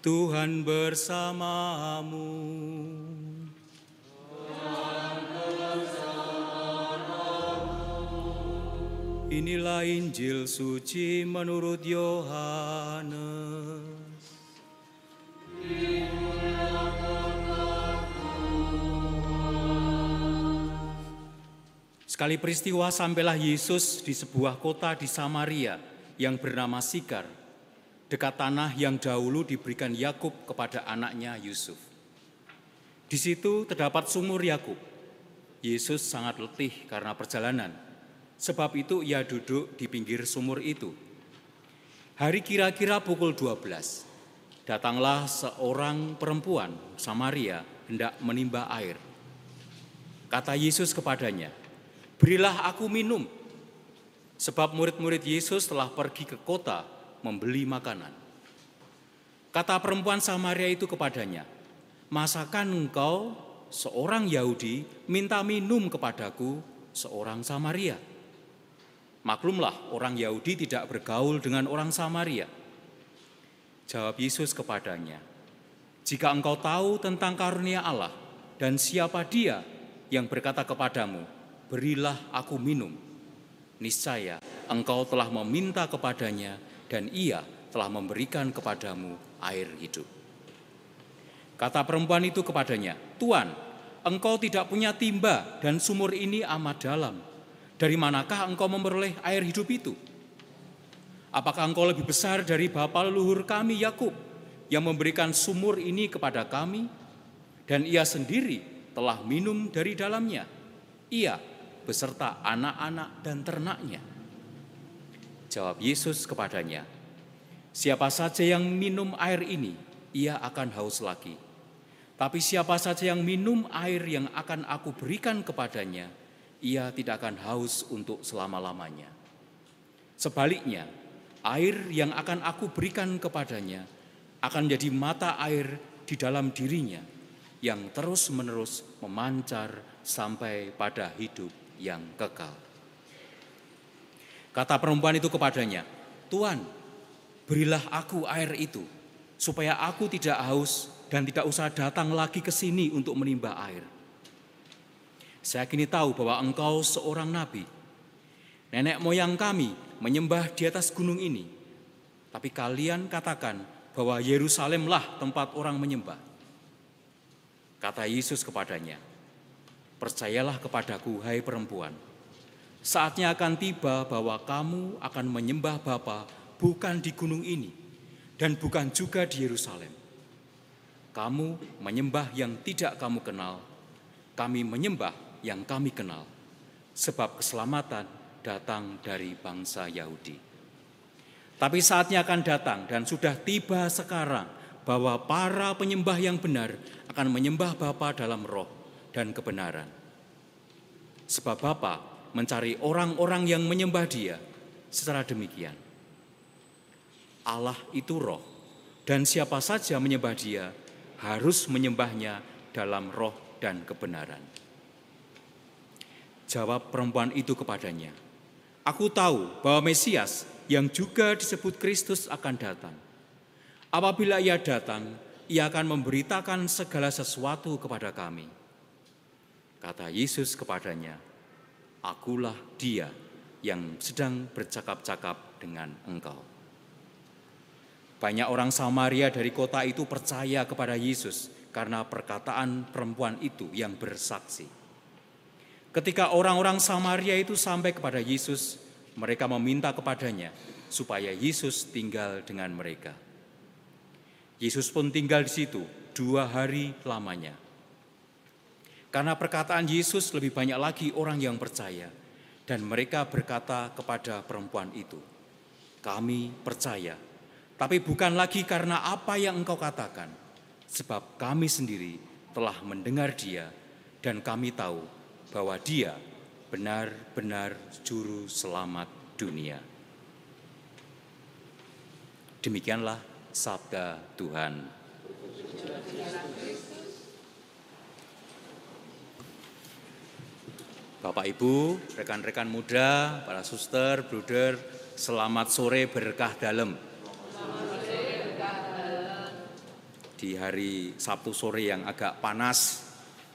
Tuhan bersamamu. Inilah Injil suci menurut Yohanes. Sekali peristiwa sampailah Yesus di sebuah kota di Samaria yang bernama Sikar, dekat tanah yang dahulu diberikan Yakub kepada anaknya Yusuf. Di situ terdapat sumur Yakub. Yesus sangat letih karena perjalanan. Sebab itu ia duduk di pinggir sumur itu. Hari kira-kira pukul 12. Datanglah seorang perempuan Samaria hendak menimba air. Kata Yesus kepadanya, "Berilah aku minum." Sebab murid-murid Yesus telah pergi ke kota membeli makanan. Kata perempuan Samaria itu kepadanya, "Masakan engkau seorang Yahudi minta minum kepadaku seorang Samaria?" Maklumlah orang Yahudi tidak bergaul dengan orang Samaria. Jawab Yesus kepadanya, "Jika engkau tahu tentang karunia Allah dan siapa Dia yang berkata kepadamu, 'Berilah aku minum,' niscaya engkau telah meminta kepadanya dan Ia telah memberikan kepadamu air hidup." Kata perempuan itu kepadanya, "Tuan, engkau tidak punya timba dan sumur ini amat dalam. Dari manakah engkau memperoleh air hidup itu? Apakah engkau lebih besar dari bapa leluhur kami Yakub yang memberikan sumur ini kepada kami dan ia sendiri telah minum dari dalamnya? Ia beserta anak-anak dan ternaknya." Jawab Yesus kepadanya, "Siapa saja yang minum air ini, ia akan haus lagi. Tapi siapa saja yang minum air yang akan aku berikan kepadanya, ia tidak akan haus untuk selama-lamanya. Sebaliknya, air yang akan aku berikan kepadanya akan menjadi mata air di dalam dirinya yang terus-menerus memancar sampai pada hidup yang kekal. Kata perempuan itu kepadanya, "Tuan, berilah aku air itu, supaya aku tidak haus dan tidak usah datang lagi ke sini untuk menimba air." Saya kini tahu bahwa engkau seorang nabi. Nenek moyang kami menyembah di atas gunung ini. Tapi kalian katakan bahwa Yerusalemlah tempat orang menyembah. Kata Yesus kepadanya, Percayalah kepadaku, hai perempuan. Saatnya akan tiba bahwa kamu akan menyembah Bapa bukan di gunung ini dan bukan juga di Yerusalem. Kamu menyembah yang tidak kamu kenal, kami menyembah yang kami kenal, sebab keselamatan datang dari bangsa Yahudi. Tapi saatnya akan datang dan sudah tiba sekarang bahwa para penyembah yang benar akan menyembah Bapa dalam roh dan kebenaran. Sebab Bapa mencari orang-orang yang menyembah Dia secara demikian. Allah itu roh dan siapa saja menyembah Dia harus menyembahnya dalam roh dan kebenaran. Jawab perempuan itu kepadanya, Aku tahu bahwa Mesias yang juga disebut Kristus akan datang. Apabila ia datang, ia akan memberitakan segala sesuatu kepada kami. Kata Yesus kepadanya, Akulah dia yang sedang bercakap-cakap dengan engkau. Banyak orang Samaria dari kota itu percaya kepada Yesus karena perkataan perempuan itu yang bersaksi. Ketika orang-orang Samaria itu sampai kepada Yesus, mereka meminta kepadanya supaya Yesus tinggal dengan mereka. Yesus pun tinggal di situ dua hari lamanya. Karena perkataan Yesus lebih banyak lagi orang yang percaya, dan mereka berkata kepada perempuan itu, "Kami percaya, tapi bukan lagi karena apa yang engkau katakan, sebab kami sendiri telah mendengar Dia, dan kami tahu bahwa Dia benar-benar Juru Selamat dunia." Demikianlah sabda Tuhan. Bapak Ibu, rekan-rekan muda, para suster, bruder, selamat sore berkah dalam. di hari Sabtu sore yang agak panas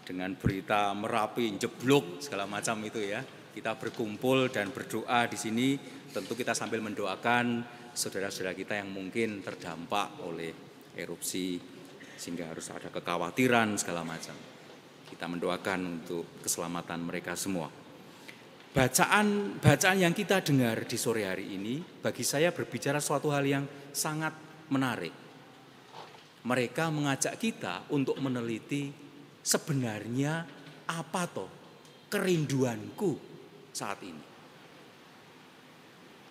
dengan berita Merapi jeblok segala macam itu ya. Kita berkumpul dan berdoa di sini tentu kita sambil mendoakan saudara-saudara kita yang mungkin terdampak oleh erupsi sehingga harus ada kekhawatiran segala macam. Kita mendoakan untuk keselamatan mereka semua. Bacaan bacaan yang kita dengar di sore hari ini bagi saya berbicara suatu hal yang sangat menarik. Mereka mengajak kita untuk meneliti sebenarnya apa toh kerinduanku saat ini.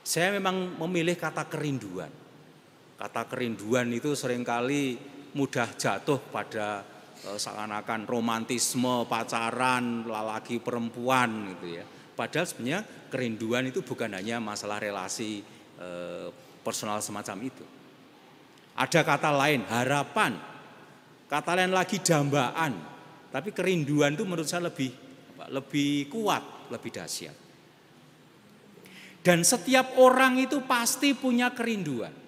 Saya memang memilih kata kerinduan. Kata kerinduan itu sering kali mudah jatuh pada seakan-akan romantisme, pacaran, lelaki perempuan gitu ya. Padahal sebenarnya kerinduan itu bukan hanya masalah relasi eh, personal semacam itu. Ada kata lain, harapan. Kata lain lagi dambaan. Tapi kerinduan itu menurut saya lebih lebih kuat, lebih dahsyat. Dan setiap orang itu pasti punya kerinduan.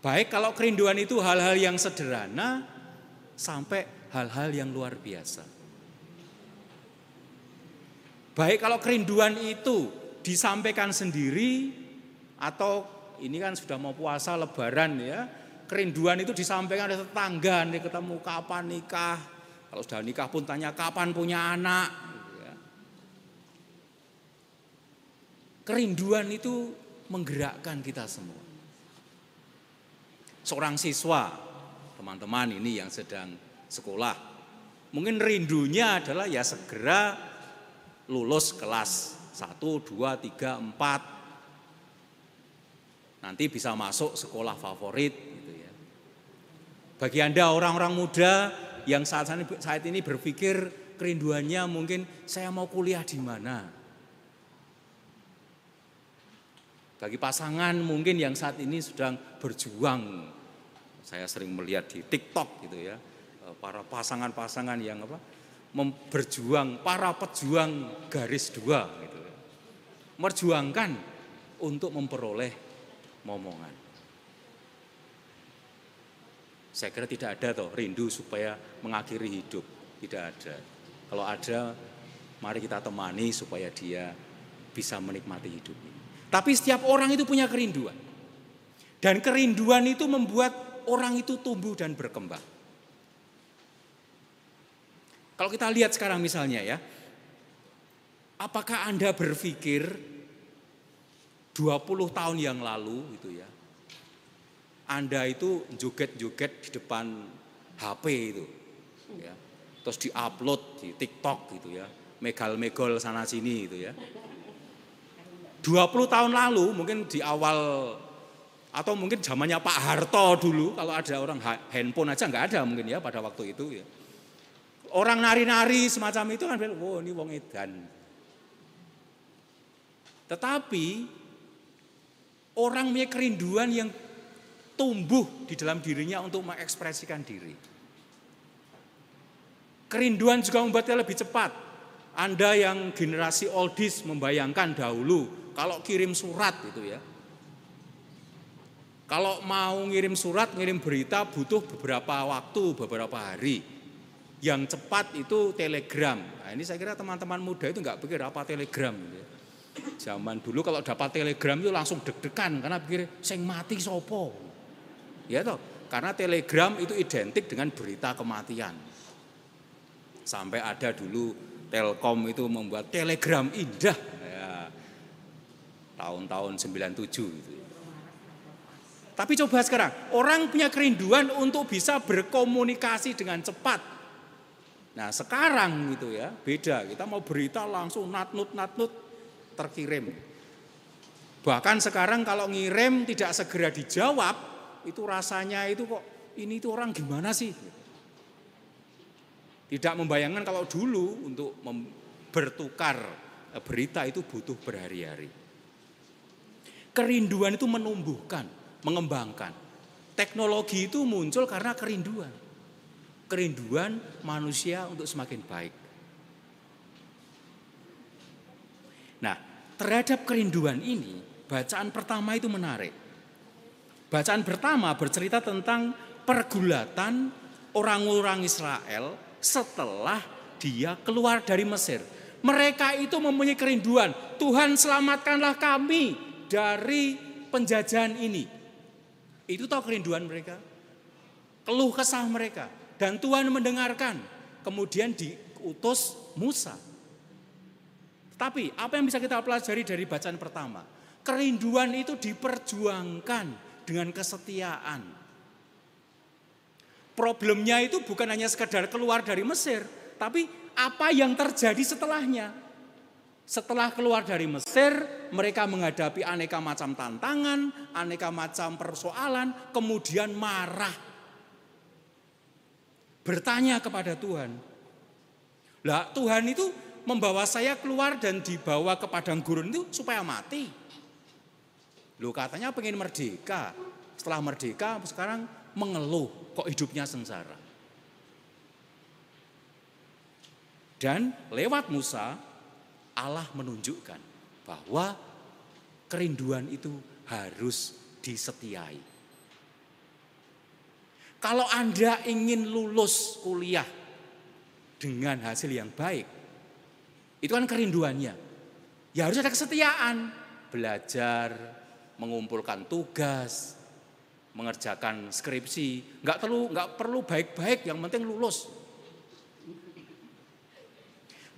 Baik kalau kerinduan itu hal-hal yang sederhana sampai hal-hal yang luar biasa. Baik kalau kerinduan itu disampaikan sendiri atau ini kan sudah mau puasa lebaran ya. Kerinduan itu disampaikan oleh tetangga, nih ketemu kapan nikah. Kalau sudah nikah pun tanya kapan punya anak. Ya. Kerinduan itu menggerakkan kita semua. Seorang siswa, teman-teman ini yang sedang sekolah, mungkin rindunya adalah ya segera lulus kelas 1, 2, 3, 4. Nanti bisa masuk sekolah favorit gitu ya. Bagi Anda orang-orang muda yang saat saat ini berpikir kerinduannya mungkin saya mau kuliah di mana. Bagi pasangan mungkin yang saat ini sedang berjuang. Saya sering melihat di TikTok gitu ya. Para pasangan-pasangan yang apa? berjuang, para pejuang garis dua gitu. Merjuangkan untuk memperoleh momongan. Saya kira tidak ada toh rindu supaya mengakhiri hidup, tidak ada. Kalau ada, mari kita temani supaya dia bisa menikmati hidup ini. Tapi setiap orang itu punya kerinduan. Dan kerinduan itu membuat orang itu tumbuh dan berkembang. Kalau kita lihat sekarang misalnya ya, apakah Anda berpikir 20 tahun yang lalu itu ya, Anda itu joget-joget di depan HP itu, ya, terus diupload di TikTok gitu ya, megal-megol sana sini itu ya. 20 tahun lalu mungkin di awal atau mungkin zamannya Pak Harto dulu kalau ada orang handphone aja nggak ada mungkin ya pada waktu itu ya Orang nari-nari semacam itu kan oh ini wong edan. Tetapi orang punya kerinduan yang tumbuh di dalam dirinya untuk mengekspresikan diri. Kerinduan juga membuatnya lebih cepat. Anda yang generasi oldies membayangkan dahulu kalau kirim surat itu ya. Kalau mau ngirim surat, ngirim berita butuh beberapa waktu, beberapa hari yang cepat itu telegram. Nah, ini saya kira teman-teman muda itu nggak pikir apa telegram. Gitu. Ya. Zaman dulu kalau dapat telegram itu langsung deg-degan karena pikir sing mati sopo. Ya toh, karena telegram itu identik dengan berita kematian. Sampai ada dulu Telkom itu membuat telegram indah ya, tahun-tahun 97 itu. Tapi coba sekarang, orang punya kerinduan untuk bisa berkomunikasi dengan cepat Nah sekarang gitu ya beda kita mau berita langsung natnut natnut terkirim. Bahkan sekarang kalau ngirim tidak segera dijawab itu rasanya itu kok ini itu orang gimana sih? Tidak membayangkan kalau dulu untuk bertukar eh, berita itu butuh berhari-hari. Kerinduan itu menumbuhkan, mengembangkan. Teknologi itu muncul karena kerinduan kerinduan manusia untuk semakin baik. Nah, terhadap kerinduan ini, bacaan pertama itu menarik. Bacaan pertama bercerita tentang pergulatan orang-orang Israel setelah dia keluar dari Mesir. Mereka itu mempunyai kerinduan, Tuhan selamatkanlah kami dari penjajahan ini. Itu tahu kerinduan mereka. Keluh kesah mereka. Dan Tuhan mendengarkan. Kemudian diutus Musa. Tapi apa yang bisa kita pelajari dari bacaan pertama? Kerinduan itu diperjuangkan dengan kesetiaan. Problemnya itu bukan hanya sekedar keluar dari Mesir, tapi apa yang terjadi setelahnya. Setelah keluar dari Mesir, mereka menghadapi aneka macam tantangan, aneka macam persoalan, kemudian marah. Bertanya kepada Tuhan. Lah Tuhan itu membawa saya keluar dan dibawa ke padang gurun itu supaya mati. Lu katanya pengen merdeka. Setelah merdeka sekarang mengeluh kok hidupnya sengsara. Dan lewat Musa Allah menunjukkan bahwa kerinduan itu harus disetiai. Kalau Anda ingin lulus kuliah dengan hasil yang baik, itu kan kerinduannya. Ya harus ada kesetiaan, belajar, mengumpulkan tugas, mengerjakan skripsi, nggak perlu nggak perlu baik-baik, yang penting lulus.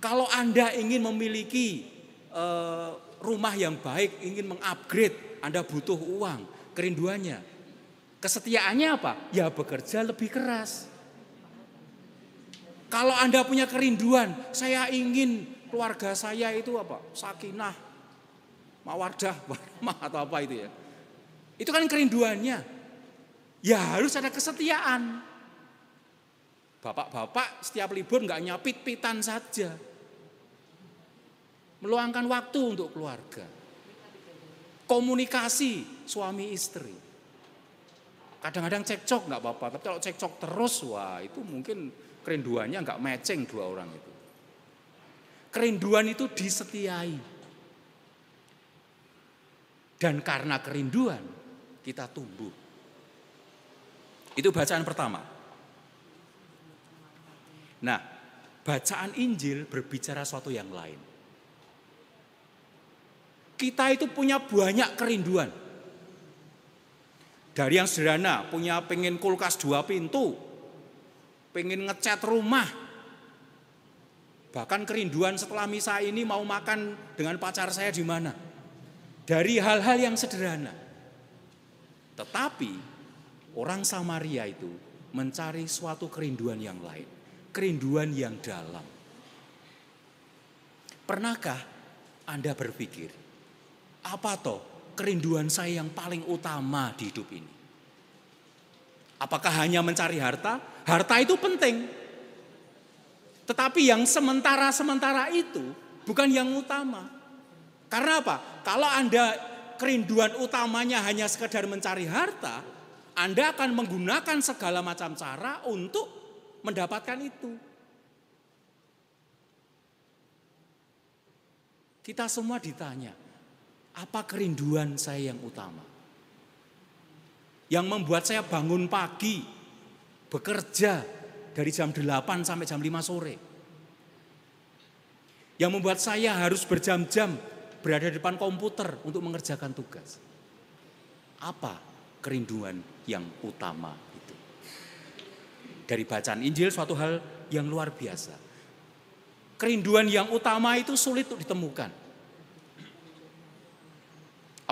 Kalau Anda ingin memiliki uh, rumah yang baik, ingin mengupgrade, Anda butuh uang, kerinduannya. Kesetiaannya apa? Ya bekerja lebih keras. Kalau Anda punya kerinduan, saya ingin keluarga saya itu apa? Sakinah, mawardah, warahmah atau apa itu ya. Itu kan kerinduannya. Ya harus ada kesetiaan. Bapak-bapak setiap libur nggak nyapit-pitan saja. Meluangkan waktu untuk keluarga. Komunikasi suami istri. Kadang-kadang cekcok nggak apa-apa, tapi kalau cekcok terus, wah itu mungkin kerinduannya nggak matching dua orang itu. Kerinduan itu disetiai. Dan karena kerinduan kita tumbuh. Itu bacaan pertama. Nah, bacaan Injil berbicara suatu yang lain. Kita itu punya banyak kerinduan. Dari yang sederhana, punya pengen kulkas dua pintu, pengen ngecat rumah, Bahkan kerinduan setelah misa ini mau makan dengan pacar saya di mana. Dari hal-hal yang sederhana. Tetapi orang Samaria itu mencari suatu kerinduan yang lain. Kerinduan yang dalam. Pernahkah Anda berpikir, apa toh kerinduan saya yang paling utama di hidup ini? Apakah hanya mencari harta? Harta itu penting, tetapi yang sementara-sementara itu bukan yang utama. Karena apa? Kalau Anda kerinduan utamanya hanya sekedar mencari harta, Anda akan menggunakan segala macam cara untuk mendapatkan itu. Kita semua ditanya, apa kerinduan saya yang utama? Yang membuat saya bangun pagi, bekerja, dari jam 8 sampai jam 5 sore. Yang membuat saya harus berjam-jam berada di depan komputer untuk mengerjakan tugas. Apa kerinduan yang utama itu? Dari bacaan Injil suatu hal yang luar biasa. Kerinduan yang utama itu sulit untuk ditemukan.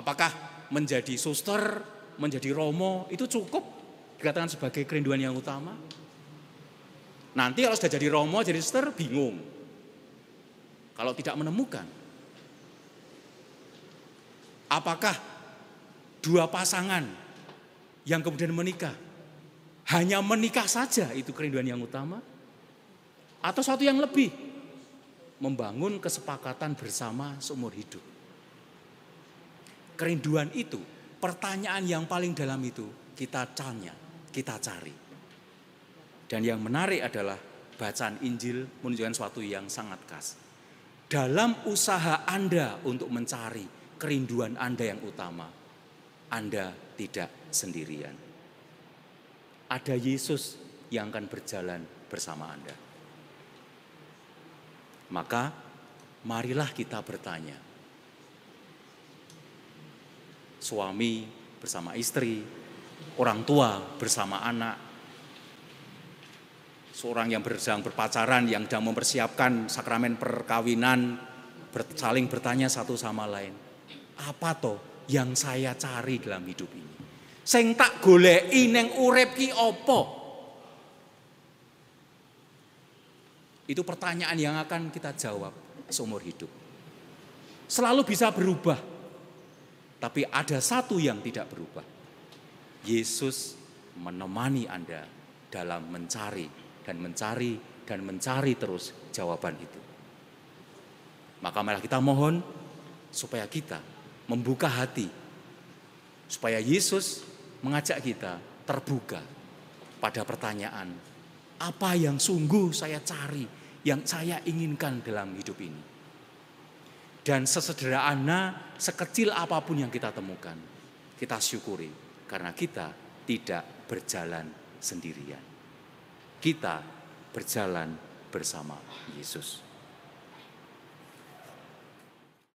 Apakah menjadi suster, menjadi romo itu cukup dikatakan sebagai kerinduan yang utama? Nanti kalau sudah jadi romo, jadi suster, bingung. Kalau tidak menemukan. Apakah dua pasangan yang kemudian menikah, hanya menikah saja itu kerinduan yang utama? Atau suatu yang lebih, membangun kesepakatan bersama seumur hidup. Kerinduan itu, pertanyaan yang paling dalam itu kita tanya, kita cari. Dan yang menarik adalah bacaan Injil menunjukkan sesuatu yang sangat khas. Dalam usaha Anda untuk mencari kerinduan Anda yang utama, Anda tidak sendirian. Ada Yesus yang akan berjalan bersama Anda. Maka marilah kita bertanya. Suami bersama istri, orang tua bersama anak, seorang yang sedang berpacaran, yang sedang mempersiapkan sakramen perkawinan, saling bertanya satu sama lain. Apa toh yang saya cari dalam hidup ini? Sing tak goleki ning urip apa? Itu pertanyaan yang akan kita jawab seumur hidup. Selalu bisa berubah. Tapi ada satu yang tidak berubah. Yesus menemani Anda dalam mencari dan mencari dan mencari terus jawaban itu. Maka malah kita mohon supaya kita membuka hati. Supaya Yesus mengajak kita terbuka pada pertanyaan, apa yang sungguh saya cari, yang saya inginkan dalam hidup ini. Dan sesederhana, sekecil apa pun yang kita temukan, kita syukuri karena kita tidak berjalan sendirian. Kita berjalan bersama Yesus.